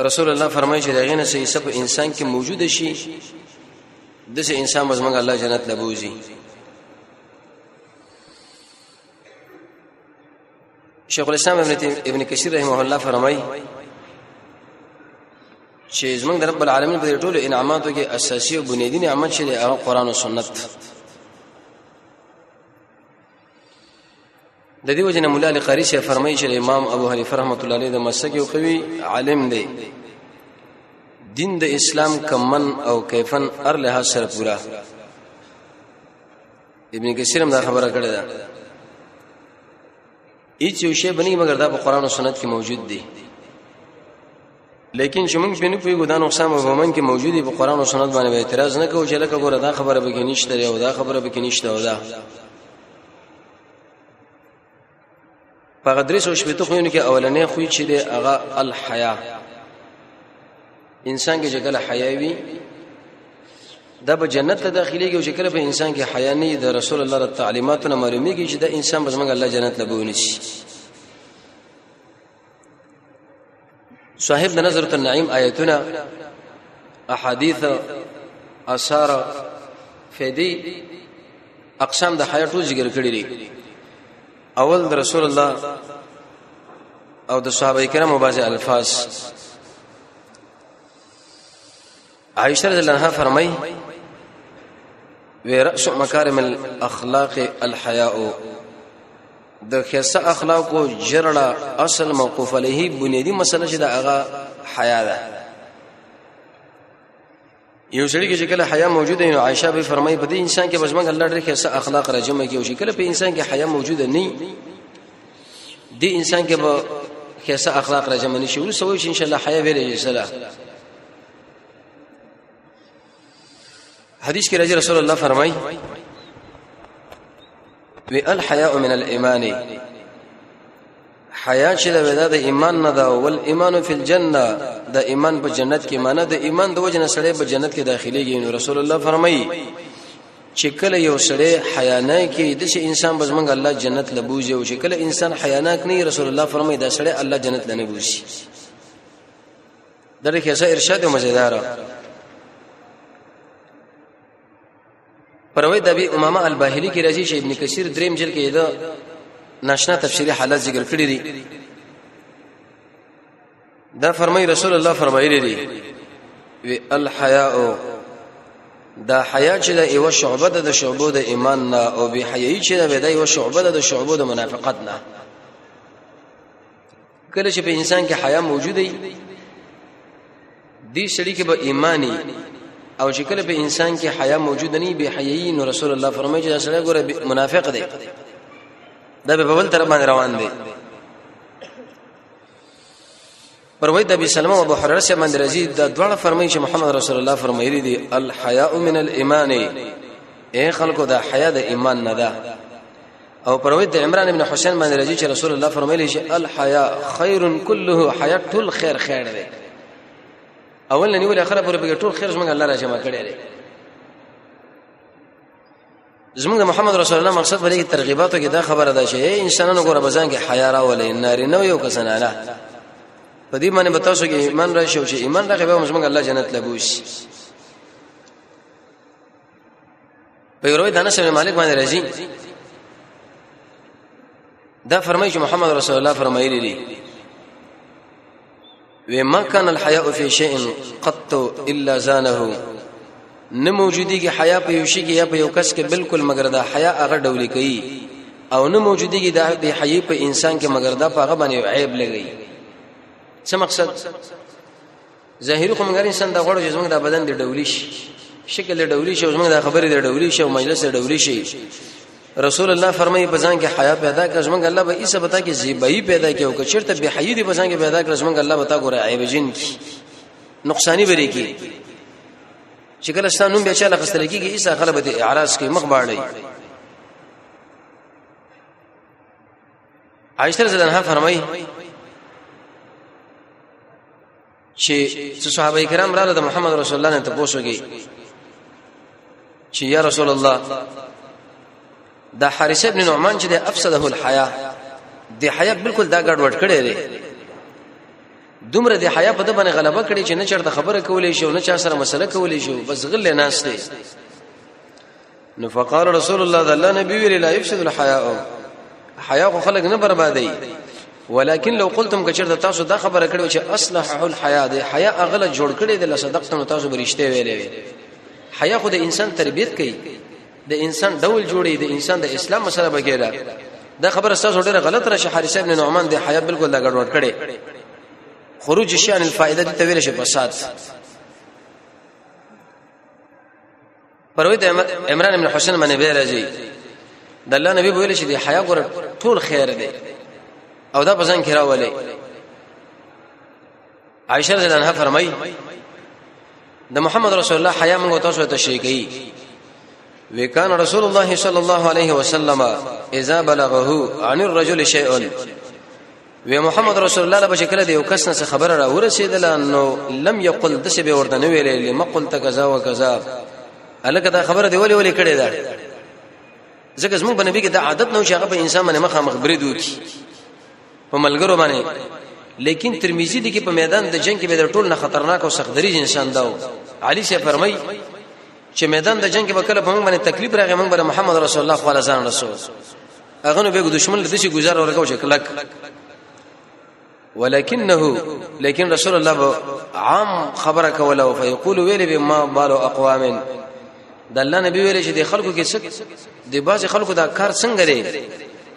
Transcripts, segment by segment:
رسول الله فرمایي چې دغه نه سي سب انسان کې موجود شي دسه انسان مزمنګ الله جنت لبوزي شیخ الاسلام ابن ابن کثیر رحمه الله فرمایي چې زمنګ رب العالمین په ټولو انعاماتو کې اساسي او بنیادی نعمت چې هغه قران او سنت د دې وجنه مولا لقاری شه فرمایي چې امام ابو حنیفه رحمۃ اللہ علیہ د مسلک یو قوي عالم دی دین د اسلام کمن او کیفن ار له سره پورا ابن کثیر هم دا خبره کړې ده هیڅ یو شی بنی مګر دا په قران او سنت کې موجود دی لیکن چې موږ بنو پیګو دا نقصان عموما کې موجودي په قران او سنت باندې اعتراض نه کوو چې لکه ګوره دا خبره به کې نشته او دا خبره به کې نشته او دا په غدرس او شپته خوونه کې اولنې خو چې دی هغه الحیا انسان کې جګل حیا وي دا به جنت ته داخليږي او چې کله په انسان کې حیا نه د رسول الله تعالی تعلیماتو نه معلومیږي چې دا انسان بزمنګ الله جنت لبونی شي صاحب د نظرت النعیم آیتونه احادیث اثار فیدی اقسام د حیا ټول ذکر کړی دي اول د رسول الله او د صحابه کرامو بعضی الفاظ عائشه رضی الله عنها فرمایي وی رأس مکارم الاخلاق الحیاء د خیسه اخلاق او جرړه اصل موقوف علیه بنیادی مسله چې دا هغه حیا ده یو سړي کې چې کله حیا موجوده نو عائشه به فرمایي په دې انسان کې بس موږ الله ډېر خیسه اخلاق راجمه کې او چې کله په انسان کې حیا موجوده نه دی انسان کې به خیسه اخلاق راجمه نشي ورسوي ان شاء الله حیا ویلې سلام حدیث کې راځي رسول الله فرمایي وی الحیاء من الايمان حیا چې دا د ایمان نه دا ول ایمان فی الجنه د ایمان په جنت کې معنی د ایمان د وجنه سره په جنت کې داخليږي نو رسول الله فرمایي چې کله یو سړی حیا نه کې د شي انسان بس منګ الله جنت لبوزي او چې کله انسان حیا نه کوي رسول الله فرمایي دا سړی الله جنت لنه بوزي دغه کې څه ارشاد مزیدار پروي د ابي امامه الباهلي کې راځي چې ابن کثیر دریم جلد کې دا ناشنا تفسیری حالات ذکر کړی دي دا فرمای رسول الله فرمایلی دي وی الحیاء دا حیا چې د ایو شعبه د شعبو د ایمان نه او به حیاي چې د ایو شعبه د شعبو د منافقت نه کله چې په انسان کې حیا موجود دی دې سړي کې به ایمانی او چې کله په انسان کې حیا موجود نه به حیاي نو رسول الله فرمایي چې سړی ګوره منافق دی دا به بل تر باندې روان دی پر وای د ابي سلمہ او ابو هرره سره باندې راځي دا دواړه فرمایي چې محمد رسول الله فرمایلی دی الحیاء من الايمان اے خلکو دا حیا د ایمان نه ده او پروي د عمران ابن حسین باندې راځي چې رسول الله فرمایلی چې الحیا خیر كله حیا ټول خیر خیر دی اول نه نیول اخره پورې به ټول خیر زمونږ الله را جمع کړی دی زمونږ د محمد رسول الله مقصد په دې ترغیباتو کې دا خبره ده چې انسانانو ګوره بزان کې حیا راولې ناری نو یو کسان اله په دې باندې به تاسو کې ایمان راشي او چې ایمان راغی به موږ الله جنت لګوش په یو روایت انس بن مالک باندې راځي دا فرمایي چې محمد رسول الله فرمایلی دی و ما كان الحياء في شيء قط الا زانه نه موجودی کې حیا په یو شي کې یا په یو کس کې بالکل مگر دا حیا هغه ډول کوي او نه موجودی کې دا به حیا په انسان کې مگر دا په هغه باندې عیب لګي څه مقصد ظاهري خو موږ انسان د غړو جسمه د بدن د ډولي شي شکل د ډولي شي موږ د خبرې د ډولي شي او مجلس د ډولي شي رسول الله فرمایي په ځان کې حیا پیدا کړ زمونږ الله به ایسه بتا کې زیبایی پیدا کړي او که چیرته به حیی دی په ځان کې پیدا کړ زمونږ الله بتا ګوره عیب جن کی نقصانی بری کی چې کله ستانو به چاله خستل کیږي ایسه غلبه اعراض کې مخ باړی عائشہ رضی الله عنها فرمایي چې صحابه کرام رااله د محمد رسول الله نه ته پوښتنه چې یا رسول الله دا حارث ابن نعمان چې د افسده الحیا د حیا بالکل دا ګډ وډ کړي لري دومره د حیا په د باندې غلبه کړي چې نه چرته خبره کولې شو نه چا سره مسله کولې شو بس غل نه ناشته نو فقال رسول الله صلی الله نبی ویل لا يفسد الحياء حیا خو خلق نه بربادي ولكن لو قلتم کچرته تاسو دا خبره کړو چې اصلح الحياء دی حیا اغله جوړ کړي د صدقتم تاسو برشته ویلې حیا خو د انسان تربيت کوي د انسان ډول جوړي د انسان د اسلام مسله بګیره دا خبره تاسو ډیره غلط را شي حارث ابن نعمان د حیا بالکل دا ګډوډ کړي خروج شان الفائده دي تویل شي فساد پروي د عمران ابن حسین باندې به راځي د الله نبی ویل شي د حیا ګور ټول خیر دی او دا بزن کې راولې عائشہ رضی الله عنها فرمایي د محمد رسول الله حیا موږ تاسو ته شي کوي وکان رسول الله صلی الله علیه وسلم اذا بلغه عن الرجل شیء وی محمد رسول الله به شکل دی او کس نه خبر را ورسېدل نو لم یقل دسه به ورته نه ویلې لم قل تکذا وکذا الکه دا خبره دی ولی ولی کړی دا ځکه زموږ بنبی کې دا عادت نه شي هغه په انسان باندې مخه مخ برید وکي په ملګرو باندې لیکن ترمذی دی کې په میدان د جنگ کې به ټول نه خطرناک او سختدریج انسان دا و علی شه فرمای چې میدان د جنگ کې به کله په موږ باندې تکلیف راغی موږ به محمد رسول الله صلی الله علیه وسلم رسول هغه نو به دشمن لته شي گزار ورکاو شي کلک ولكنه لكن رسول الله عام خبره کوله او فیقول ویل به ما بال اقوام د الله نبی ویل چې د خلکو کې څه د باز خلکو دا کار څنګه دی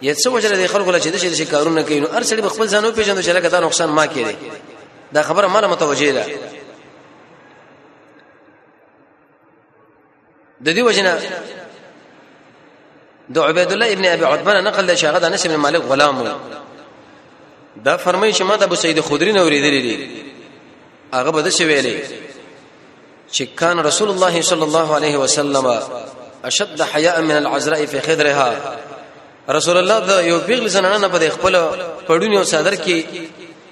یا څه وجره د خلکو لا چې د شي کارونه کوي نو ارسل به خپل ځانو پیژنو چې لکه دا نقصان ما کړي دا خبره مال متوجه ده د دې وجنه د عبید الله ابن ابي عتبه نقل د شاغد انس ابن مالک غلام دا فرمایي چې ما د ابو سعید خدری نه اوریدلې دي هغه بده څه ویلې چې کان رسول الله صلی الله علیه وسلم اشد حیاء من العذراء فی خدرها رسول الله د یو پیغلی زنانه په خپل پړونی او صدر کې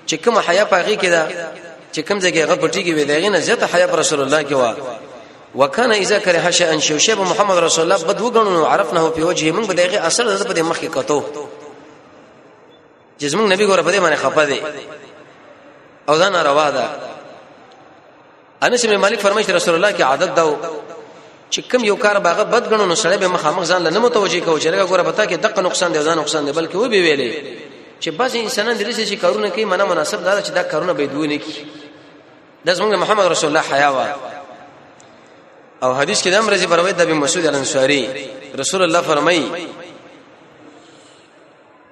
چې کوم حیا پاغي کې دا چې کوم ځای کې هغه پټي کې وي دا غي نه زیاته حیا پر رسول الله کې وا وکانه اذا کرها شيئا شو شیب محمد رسول الله بد وګڼو عرفنه په وجه موږ به دغه اثر د په مخ کې کتو جسم نبی ګور په دې باندې خپه دي او دا ناروا ده انس بن مالک فرمایي رسول الله کې عادت دا چې کم یو کار باغه بد غنو نو سړی به مخامخ ځان لنه متوجي کوي چې لګه ګوره پتا کې دغه نقصان دی ځان نقصان دی بلکې و به ویلې چې بعض انسانان د لسې کارونه کوي منه مناسب دا چې دا کارونه به دوی نه کوي د زمونږ محمد رسول الله حیا وا او حدیث کې د امر زی پروي د ابي مسعود الانصاري رسول الله فرمایي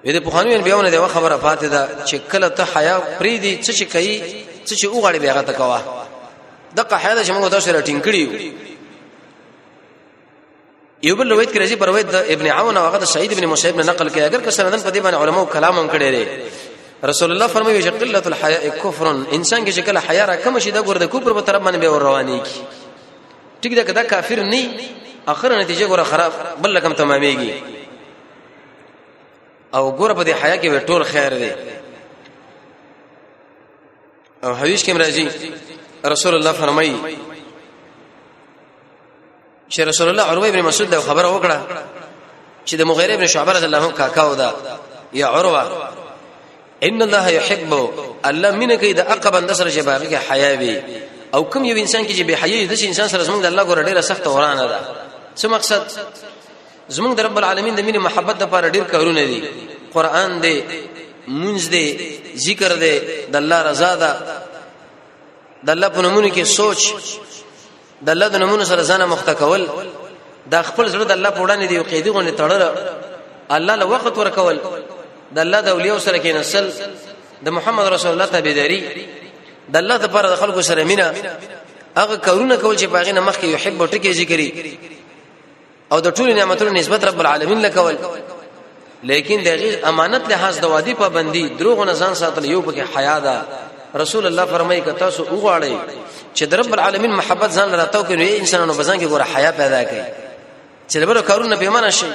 وې د پخوانو انبیاونه دی خبره پاتې ده چې کله ته حیا پری دی څه چې کوي څه چې وغړي بیا غته کوا دغه حیا چې موږ تاسو راټینګ کړیو یو بل روایت کې راځي پر روایت د ابن عون او هغه د سعید ابن مسیب نه نقل کړي اگر که سندن په دې باندې علماو کلام هم کړي لري رسول الله فرمایي چې قله الحیاء کفر انسان کې چې کله حیا را کم شي دا ګور د کفر په طرف باندې به ور رواني کی ټیک دا کدا کافر نه اخر نتیجه ګور خراب بل لکم تمامېږي او ګور په دې حیا کې ټول خیر دی او حدیث کې راځي رسول الله فرمایي چې رسول الله عروه ابن مسعود دا خبره وکړه چې د مغیره ابن شعبه رضی الله عنه کاکا و دا یا عروه ان الله يحب الله منه کې د اقبن د سره چې باغ کې حیا وي او کوم یو انسان کې چې به حیا د انسان سره زمونږ د الله ګور ډیره سخت ورانه ده څه مقصد زمونږ د رب العالمین د مینې محبت د لپاره ډیر کارونه دي قران دی منځ دی ذکر دی د الله رضا ده د الله په نمونه کې سوچ د الله د نمونه سره ځان مخته کول د خپل زړه د الله په وړاندې دی قیدی غونې تړل الله له وخت ورکول د الله د اولیاء سره کې نسل د محمد رسول الله تابعداري د الله لپاره د خلکو سره مینا هغه کارونه کول چې باغې نه مخکې یحب ټکی ذکرې او د ټول نعمتونو نسبت رب العالمین لکول لیکن دغه امانت له حاصل دوادی پابندی دروغ نه ځان ساتل یو پکې حیا ده رسول الله فرمایي که تاسو وغواړئ چې د رب العالمین محبت ځان راتاو کې نو انسانانو بزن کې ګوره حیا پیدا کړي چې د بل کارونه به منه شي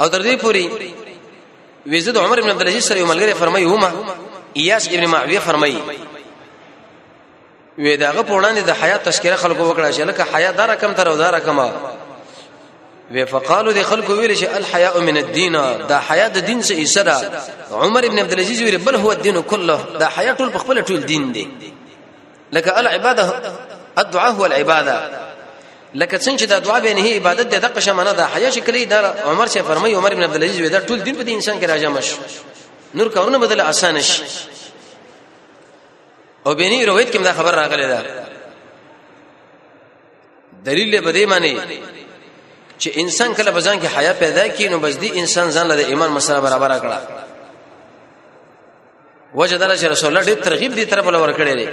او تر دې پوری وزید عمر ابن عبد العزيز سره ملګری فرمایي هما ایاس ابن معاویه فرمایي وې داغه په وړاندې د حیا تذکره خلکو وکړه چې لکه حیا دار کم تر ودار کما وې فقالو دي خلکو ویل چې الحیاء من الدین دا حیا د دین څخه حصہ ده عمر ابن عبد العزيز ویل بل هو الدین كله دا حیا ټول په خپل ټول دین دی لکه العباده الدعاء هو العباده لکه څنګه چې دا دعا به نه عبادت ده دغه شمنه ده حیا شکلی دا عمر شه فرمای عمر ابن عبد العزيز ودا ټول دین په دې انسان کې راځم شو نور کارونه بدل اسانه شي او بینی روایت کې دا خبر راغلی ده دلیل به دې معنی چې انسان کله بزان کې حیا پیدا کړي نو بس دې انسان ځان له ایمان مسله برابر کړه وجه دار چې رسول الله ډېر ترغیب دي طرف لور کړی دی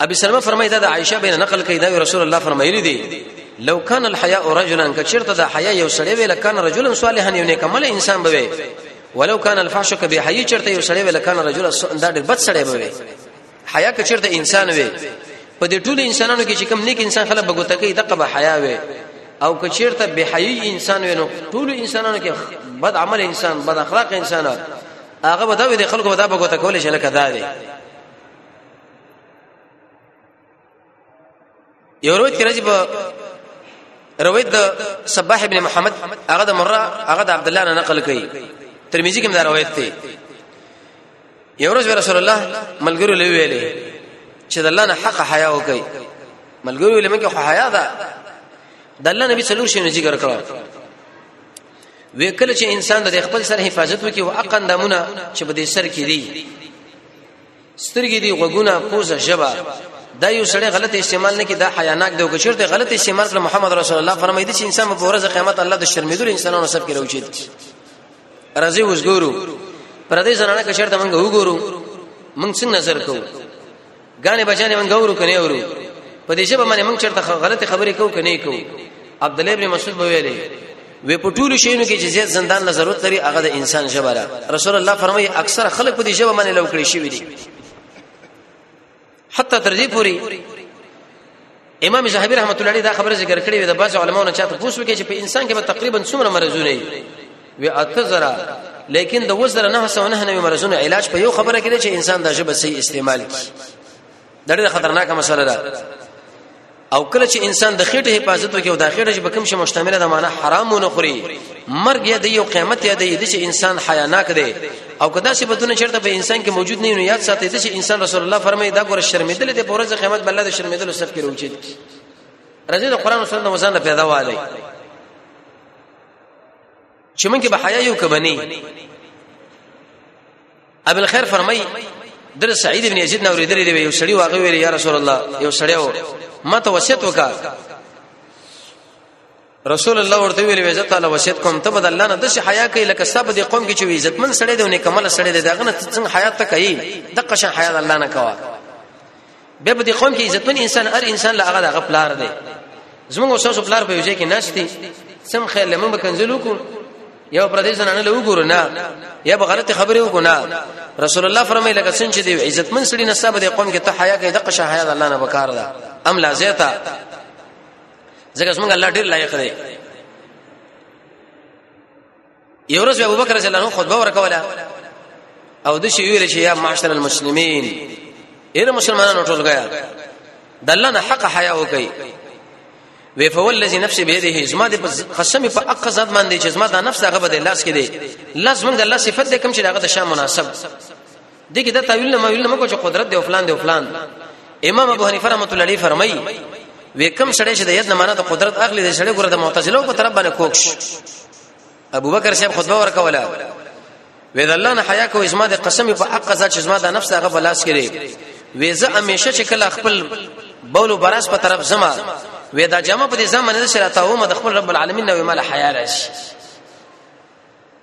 ابي سلمہ فرمایي دا د عائشه بن نقل کوي دا رسول الله فرمایلی دی لو کان الحیاء رجلا کچرته د حیا یو سړی ویل کان رجلا صالحا یو نیک عمل انسان به ولو کان الفحش کبه حی چرته یو سړی ویل کان رجلا دا ډېر بد سړی به حیا که چیرته انسان وي په دې ټول انسانانو کې چې کوم نیک انسان خلک بغوته کوي دغه به حیا وي او که چیرته به حیی انسان وي نو ټول انسانانو کې بد عمل انسان بد اخلاق انسان هغه به دا وي د خلکو به دا بغوته کول شي لکه دا دی یو روایت کې راځي په روایت د صباح ابن محمد هغه د مره هغه د عبد الله نه نقل کړي ترمذی کې دا روایت دی یو ورځ رسول الله ملګرو له ویلې چې د الله نه حق حیا وکړي ملګرو له منکه حیا ده د الله نبی څلور شنو ذکر کړو وکړه چې انسان د خپل سر حفاظت وکړي او اقندامونه چې په دې سر کې دي سترګې دي غوګونه پوزه ژبه دا یو سړی غلط استعمال نه کی دا حیاناک دی او که چیرته غلط استعمال کړ محمد رسول الله فرمایي دي چې انسان په ورځ قیامت الله د شرمېدل انسانانو سب کې راوچي راځي اوس ګورو پر دې زنانه که چیرته موږ وګورو موږ څنګه نظر کوو غانې بچانې موږ ورو کنه ورو په دې شپه باندې موږ چرته غلط خبرې کوو کنه کوو عبد الله ابن مسعود ویلې وې په ټولو شینو کې چې زیات زندان له ضرورت لري هغه د انسان ژبه ده رسول الله فرمایي اکثر خلک په دې ژبه باندې لو کړی شوی دي حتی تر دې پوري امام زاهبی رحمت الله علیه دا خبره ذکر کړې وي د بعض علماونو چاته پوښتنه کوي چې په انسان کې به تقریبا څومره مرزونه وي وی اته زره لیکن د وزره نه سونه نه مرزونه علاج په یو خبره کې چې انسان د ژبه صحیح استعمال کړي دا ډېره خطرناکه مسله ده او کله چې انسان د خېټه حفاظت وکړي او د خېټه چې بکم شي مشتمله ده معنا حرام نه خوري مرګ یا د یو قیامت یا د دې چې انسان حیا ناک دی او کدا چې بدون چرته په انسان کې موجود نه نو یاد ساتي چې انسان رسول الله فرمایي دا ګور شرمېدل دی په ورځ قیامت بل د شرمېدل سب کې روچي راځي د قران او سنت وزن پیدا والی چې مونږ به حیا یو کبني ابو الخير فرمای در سعید ابن یزید نو ریدلې یو سړی واغوي ویل یا رسول الله یو سړی و ما ته وصیت وکړه رسول الله ورته ویل وی عزت الله وصیت کوم ته بد الله نه د شي حیا کوي لکه سب د قوم کې چې عزت من سړی دی نه کمل سړی دی داغه نه څنګه حیات ته کوي د قشن حیا الله نه کوا به په دې قوم کې عزتمن انسان هر انسان لا هغه دغه پلار دی زموږ اوساس پلار په یوځای کې نشتی سم خیر لمه بکنزلو کو یو پردیس نه له وګورو نه یا به غلط خبره وکړو نه رسول الله فرمایي لکه څنګه چې دی عزتمن سړي نه صاحب د قوم کې ته حیا کې دغه شه حیا الله نه وکړ دا ام لا زیتا ځکه څنګه الله ډیر لایق دی یو ورځ ابو بکر رضی الله عنه خطبه ورکوله او د شی ویل چې یا معاشر المسلمین اے مسلمانانو ټول غیا د الله نه حق حیا وکي وی فوالذي نفس بيده زما د قسم په اق ذات باندې چې زما د نفس هغه بده لاس کې دی لازم د الله صفت دې کوم چې هغه د شان مناسب دغه د تعویل نه مویل نه کو چې قدرت دی او فلان دی او فلان امام ابو حنیفه رحمۃ اللہ علیہ فرمایي وکم سړی چې د ید نه معنا د قدرت اخلي د سړی ګره د معتزله په طرف باندې کوکش ابو بکر صاحب خطبه ورکوله وې د الله نه حیا کو اسما د قسم په حق ذات چې زما د نفس هغه بلاس کړي وې زه همیشه چې کله خپل بولو براس په طرف زما وې دا جامه په دې ځمانه سره تاومه د خپل رب العالمین نو مال حیا راشي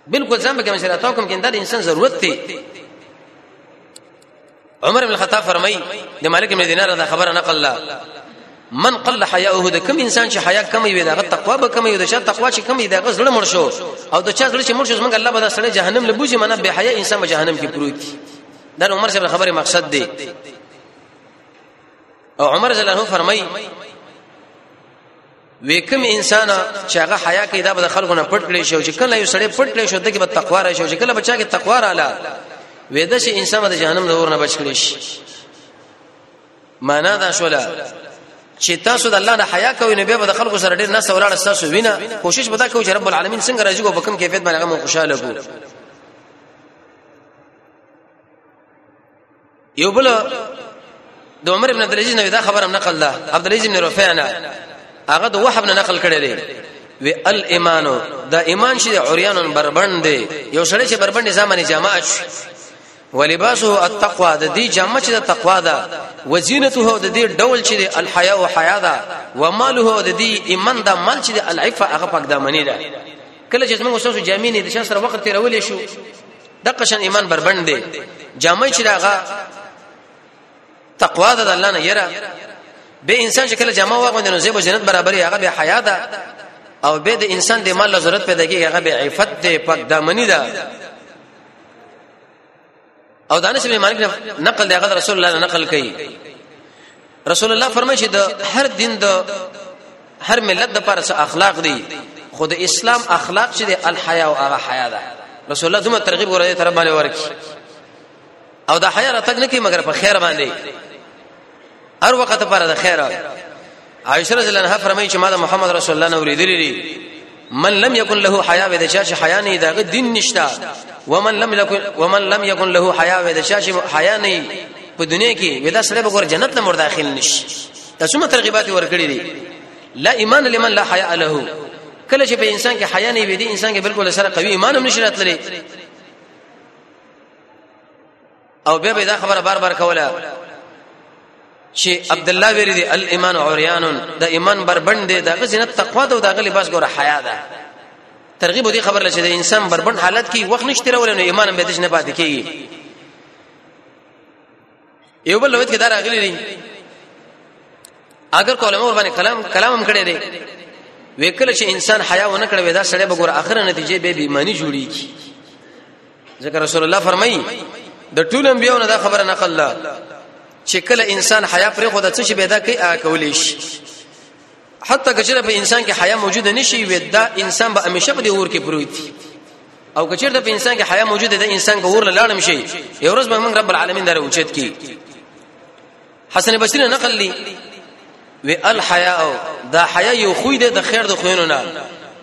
بالکل ځم به کوم چې راته کوم کیندا د انسان ضرورت دی عمر بن الخطاب فرمای د مالک بن دینار دا خبره نقل لا من قل حیاءه د کوم انسان چې حیا کم وي دا تقوا به کم وي دا چې تقوا چې کم وي دا غزړه مړ شو او دا چې غزړه چې مړ شو څنګه الله به دا سره جهنم لبوزي منه به حیا انسان به جهنم کې پروت دي دا عمر صاحب خبره مقصد دی او عمر جل الله فرمای وکم انسان چې هغه حیا کې دا به خلکو نه پټ کړي شو چې کله یو سړی پټ کړي شو دغه به تقوا راشي چې کله بچا کې تقوا رااله وېدا چې انسان د جهنم د اور نه بچ کړي شي معنا دا شولا چې تاسو د الله نه حیا کوئ نو به د خلکو سره ډېر نه سوراله تاسو وینا کوشش ودا کوئ چې رب العالمین څنګه راځي کو په کوم کیفیت باندې هغه خوشاله کو یو بل د عمر ابن عبد العزيز نه دا خبره نقل ده عبد العزيز ابن رفيع نه هغه د وحب نه نقل کړي دي وی الايمان دا ایمان شي عريان بربند دی یو سره چې بربند زمانه جماعت ولباسه التقوا د دې جامه چې د تقوا ده وزینته د دې ډول چې د الحیا او حیا ده و ماله د دې ایمان ده مال چې د العفه هغه پاک دامنې ده کله چې موږ سوسو جامې نه د شاسره وخت تیرولې شو د قشن ایمان بربند دی جامع چې داغه تقوا د الله نه یره به انسان چې کله جامع واغوند نو زیب جنت برابرې هغه به حیا ده او به د انسان د مال ضرورت پیدا کیږي هغه به عفت ده پاک دامنی ده او دانش بن مالک نقل دی هغه رسول الله نقل کوي رسول الله فرمایي چې د هر دین د هر ملت د پاره اخلاق دي خو د اسلام اخلاق چې د الحیا او هغه حیا ده رسول الله دومره ترغیب ورته تر باندې ورکی او دا حیا راتګ نه کی مګر په خیر باندې هر وخت پر د خیر عائشہ رضی الله عنها فرمایي چې ما د محمد رسول الله نو لیدلې من لم يكن له حياء ودا چې حیا نه دا دین نشتا ومن لم يكن ومن لم يكن له حياء ودا چې حیا نه په دنیا کې ودا سره به جنت نه مر داخل نشي تاسو ترغیبات ورکړي دي لا ایمان لمن لا حیا له کله چې په انسان کې حیا نه وي دي انسان کې بالکل سره قوي ایمان هم نشي راتللی او بیا به دا خبره بار بار کوله چې عبد الله ویری دی الايمان عريان د ایمان بربند دی دغه زینت تقوا ده او دغه لباس ګوره حیا ده ترغیب دی خبر لشه د انسان بربند حالت کې وخت نشته راول نو ایمان به دښنه پاتې کیږي یو بل لوت کې دا راغلی دی اگر کولم ور باندې کلام کلام هم کړی دی وکړه چې انسان حیا ونه کړی ودا سړی به ګوره اخر نتیجه به بیمانی جوړیږي ذکر رسول الله فرمایي د ټول انبیو نه دا خبره نقل ده چې کله انسان حیا پرې خو د څه شي پیدا کوي آ کولې شي حتی کچره په انسان کې حیا موجود نشي ودا انسان به همیشه په دې اور کې پروت او کچره په انسان کې حیا موجود ده انسان به اور لاړم شي یو ورځ به موږ رب العالمین دره اوچت کی حسن بصری نقل لی وی الحیاء دا حیا یو خوې ده د خیر د خوینو نه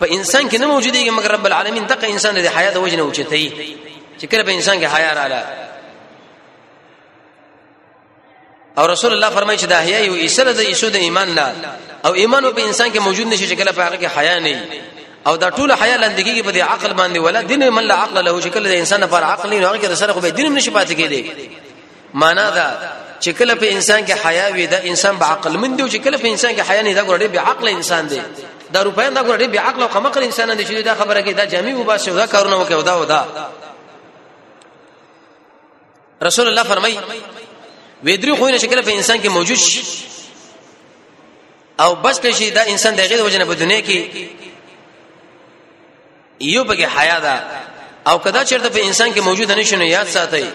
په انسان کې نه موجودېږي مګر رب العالمین دغه انسان د حیا د وجنه اوچتای چې کله په انسان کې حیا رااله او رسول الله فرمایي چې دا حیا یو ایسره د ایسو د ایمان نه او ایمان په انسان کې موجود نشي چې کله په هغه کې حیا نه او دا ټول حیا لندګي په دې عقل باندې ولا دین من لا عقل له چې کله د انسان لپاره عقل نه هغه کې سره خو به دین نشي پاتې کېږي معنا دا چې کله په انسان کې حیا وي دا انسان به عقل مند او چې کله په انسان کې حیا نه دا ګورډي به عقل انسان دی دا روپیان دا ګورډي به عقل او قمقل انسان دی چې دا خبره کې دا جامع وباسي دا کارونه وکړي دا ودا رسول الله فرمای وې درې خوونه شکل په انسان کې موجود شي او بس کړي دا انسان دغه وجنه په دنیا کې یو بګه حیا ده او کدا چرته په انسان کې موجود نه شنو یاد ساتي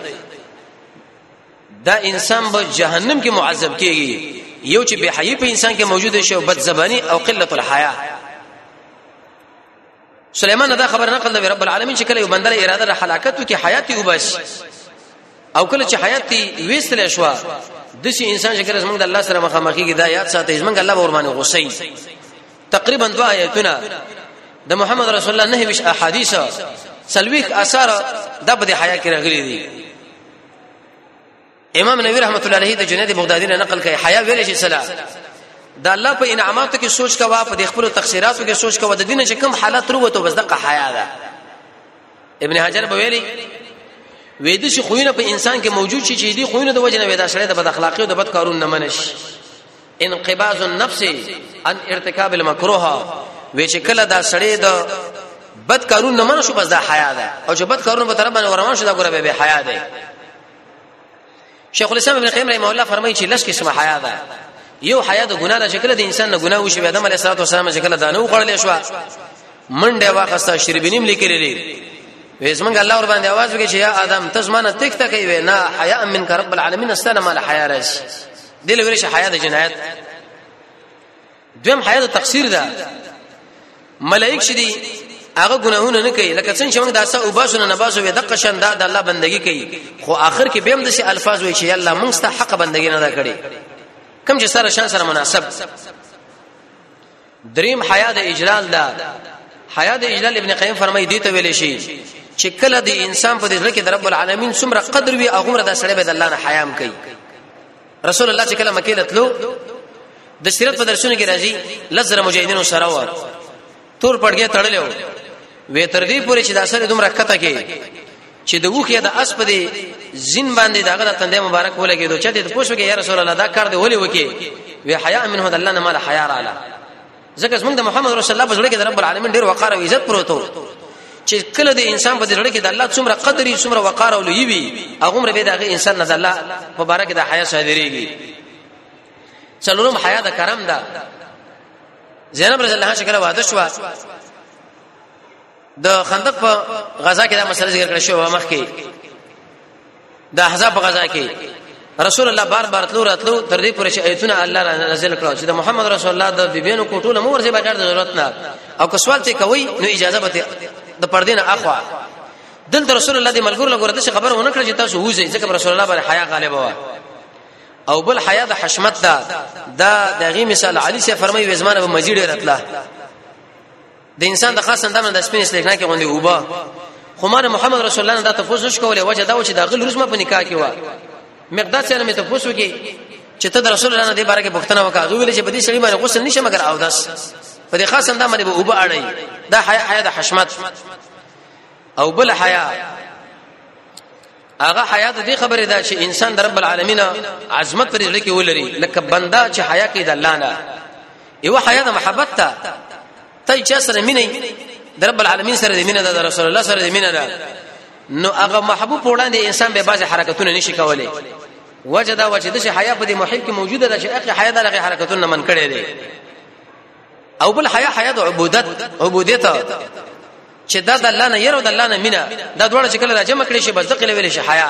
دا انسان به جهنم کې معذب کیږي یو چې به حیا په انسان کې موجود شي او بد زبانی او قلت الحیا سليمان دا خبر نقل دی رب العالمین چې کله یو بندر اراده را حلاکت وکي حیات وبس او کله چې حیات ویستل شو د شي انسان چې کله زمونږ د الله سره مخامخېږي دا یاد ساتي زمونږ الله ورمانه غوسه تقریبا دوا آیتونه د محمد رسول الله نه ویش احادیث سلویخ اثر د بده حیا کې راغلي دي امام نووي رحمت الله علیه د جنید بغدادي نه نقل کوي حیا ویل شي سلام د الله په انعاماتو کې سوچ کوا په خپل تقصیراتو کې سوچ کوا د دین چې کم حالت وروته بس دغه حیا ده ابن حجر په ویلي وېد شي خوینه په انسان کې موجود شي چې دې خوینه د وجنه وېدا سره د بد اخلاقی او د بد کارون نه منش انقباض النفس ان ارتکاب المکروه وی چې کله دا سړی د بد کارون نه منشو بس دا حیا ده او چې بد کارون په طرف باندې ورمان شو دا ګره به حیا ده شیخ الاسلام ابن قیم رحمه الله فرمایي چې لږ قسمه حیا ده یو حیا د ګناه د شکل د انسان نه ګناه وشي ادم علیه الصلاه والسلام شکل دا نه وخړل شو منډه واخسته شربینیم لیکلې وې زمونږ الله ور باندې आवाज وکړي چې یا ادم تاسو مانه تک تک وي نه حیا من رب العالمین استلم علی حیا راشي دله ویل شي حیا د جنایت دویم حیا د تقصیر ده ملائک شدي هغه ګناهونه نه کوي لکه څنګه چې موږ داسه او باسونه نه باسو وي د قشن دا د الله بندگی کوي خو آخر کې بهم د شي الفاظ وي چې الله موږ ست حق بندگی نه دا کړي کم چې سره شان سره مناسب دریم حیا د اجلال دا حیا د اجلال ابن قیم فرمایي دی ته ویل شي چې کله د انسان په ذکر کې د رب العالمین څومره قدر وي هغه د سړی به د الله نه حیام کوي رسول الله چې کله مکه لتلو د سیرت په درسونو کې راځي لزر مجاهدینو سره و تور پړګې تړلې و وې تر دې پورې چې د اثر دومره کته کې چې د وخ یا د اس په دې زین باندې داغه د تندې مبارک ولګي دوی چې د پوښوګي یا رسول الله دا کار دی ولې وکي وی حیا منه د الله نه مال حیا رااله ځکه څنګه د محمد رسول الله په ځړ کې د رب العالمین ډیر وقار او عزت پروتو چې کله د انسان په ځړ کې د الله څومره قدرې څومره وقار او لوی وي هغه مر به دغه انسان نه الله مبارک د حیا صادريږي څلورم حیا د کرم ده زینب رضی الله عنها شکر واده شو د خندق په غزا کې دا مسله ذکر کړې شو مخ کې د احزاب په غزا کې رسول الله بار بار تلو راتلو تر دې پورې چې ایتونه الله را نازل کړو چې د محمد رسول الله د بیبینو کوټونو مور ځای بچار د ضرورت نه او که سوال ته کوي نو اجازه به د پردې نه اخوا دلته رسول الله د ملګرو لګور د خبر ونه کړ چې تاسو وځي ځکه رسول الله باندې حیا غالب و او بل حیا د حشمت دا دا دغه مثال علی سي فرمایي وزمانه به مزیډه راتله د انسان د خاص اندام د سپین سلیکنا کې غوندي وبا خو مار محمد رسول الله دا تفوس وش کوله وجه دا و چې دا غل روز ما په نکاح کې و مقدار سره مې تفوس وکي چې ته د رسول الله د باره کې پښتنه وکړه ویل چې بدی سړي باندې غسل نشه مګر او داس په دې خاص اندام باندې وبا اړای دا حیا حیا د حشمت او بل حیا هغه حیا د دې خبره ده چې انسان د رب العالمین عظمت پر لکه ولري لکه بندا چې حیا کوي د الله نه یو حیا د محبت ته ته چې سره مینه د رب العالمین سره د مینه د رسول الله سره د مینه ده نو هغه محبوب وړاندې انسان به بعضی حرکتونه نشي کولای وجدا وجدا چې حیا په دې محل کې موجوده ده چې اخی حیا دغه حرکتونه من کړي دي او بل حیا حیا د عبودت عبودیت چې دا د الله نه ير او د الله نه مینا دا دواړه چې کله راجم کړي شي بس د کله ویل شي حیا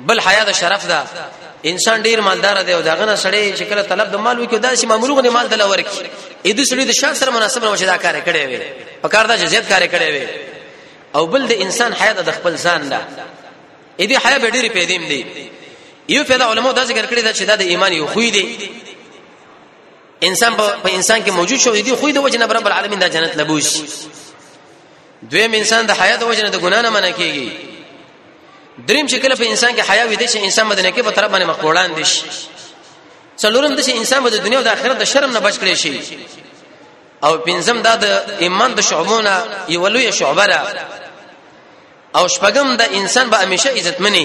بل حیا د شرف ده انسان ډیر مالدار دی او داغه نه سړی چې کله طلب د مال وکړي دا چې مامورغه نه مال دلا ورکی اې د سړي د شان سره مناسب نه دا کار کړي وي په کار دا چې زیات کار کړي وي او بل د انسان حیا د خپل ځان ده اې دې حیا به ډیر پیدیم دی یو پیدا علماء دا ذکر کړی دا چې دا د ایمان یو خوې دی انسان په انسان کې موجود شو دي خو د وجنه رب العالمین د جنت لبوش دویم انسان د حیا د وجنه د ګنا نه منع کیږي دریم چې کله په انسان کې حیا وي د انسان مدنه کې په طرف باندې مقبولان دي څلورم د انسان د دنیا او د آخرت د شرم نه بچ کړي شي او پنځم دا د ایمان د شعبونه یو لوی شعبه ده او شپږم د انسان به همیشه عزتمنې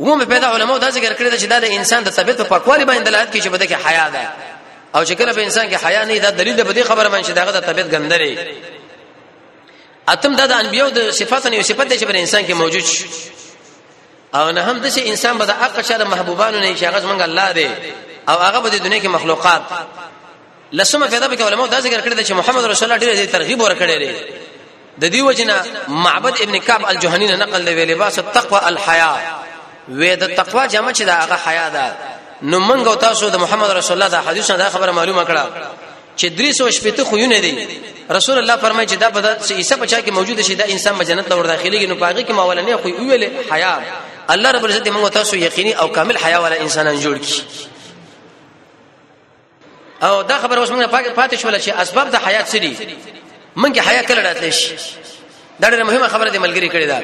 وو مې پیدا علماء دا ذکر کړی چې دا د انسان د طبيعت په پاکوالي باندې دلالت کوي چې بده کې حیا ده او چې کله په انسان کې حیا نه دا دلیل ده په دې خبره باندې چې داغه د طبيعت ګندري اتم دا د انبيو د صفات نه صفات دي چې په انسان کې موجود شي او نه هم د چې انسان به د اقشر محبوبانو نه شي هغه څنګه الله دی او هغه په دې دنیا کې مخلوقات لسمه فائدہ به علماء دا ذکر کړی چې محمد رسول الله ډېر ترغیب ورکړی دی د دې وجنه معبد ابن کعب الجهنی نه نقل دی لباس التقوى الحیا وې د تقوا جمع چې دا هغه حیا ده نو موږ او تاسو د محمد رسول الله د حدیث نه دا خبره معلومه کړه چې 380 خوونه دي رسول الله فرمایي چې دا په عیسی بچا کې موجود شي دا انسان په جنت لور داخليږي نو پاګه کې ماولنې خو ویلې حیا الله رب العزت موږ تاسو یقیني او کامل حیا والا انسانان جوړ کړي او دا خبر اوس موږ پاتې شول چې اسباب د حیات څه دي موږ حیا کله راتلی شي دا ډېره مهمه خبره دی ملګری کړی دا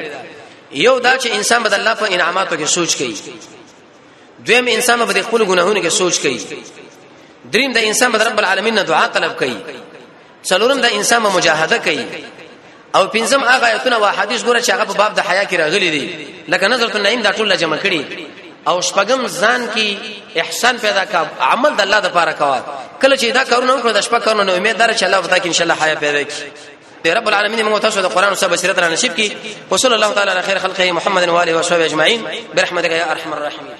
یو دا چې انسان بد الله په انعاماتو کې سوچ کوي دویم انسان به خپل ګناهونو کې سوچ کوي دریم د انسان بد رب العالمین نه دعا طلب کوي څلورم د انسان مجاهده کوي او پنځم هغه آیتونه او حدیث ګوره چې هغه په باب د حیا کې راغلي دي لکه نظر ته نعیم دا ټول جمع کړي او شپږم ځان کې احسان پیدا کا عمل د الله د پاره کوا کله چې دا کارونه وکړو د شپه کارونه امید دار چې الله وتا کې ان شاء الله حیا پیدا کی ته رب العالمین موږ تاسو د قران او سبا سیرت را نصیب کی وصلی الله تعالی علی خیر خلقه محمد و علیه و صحبه اجمعین برحمتک یا ارحم الراحمین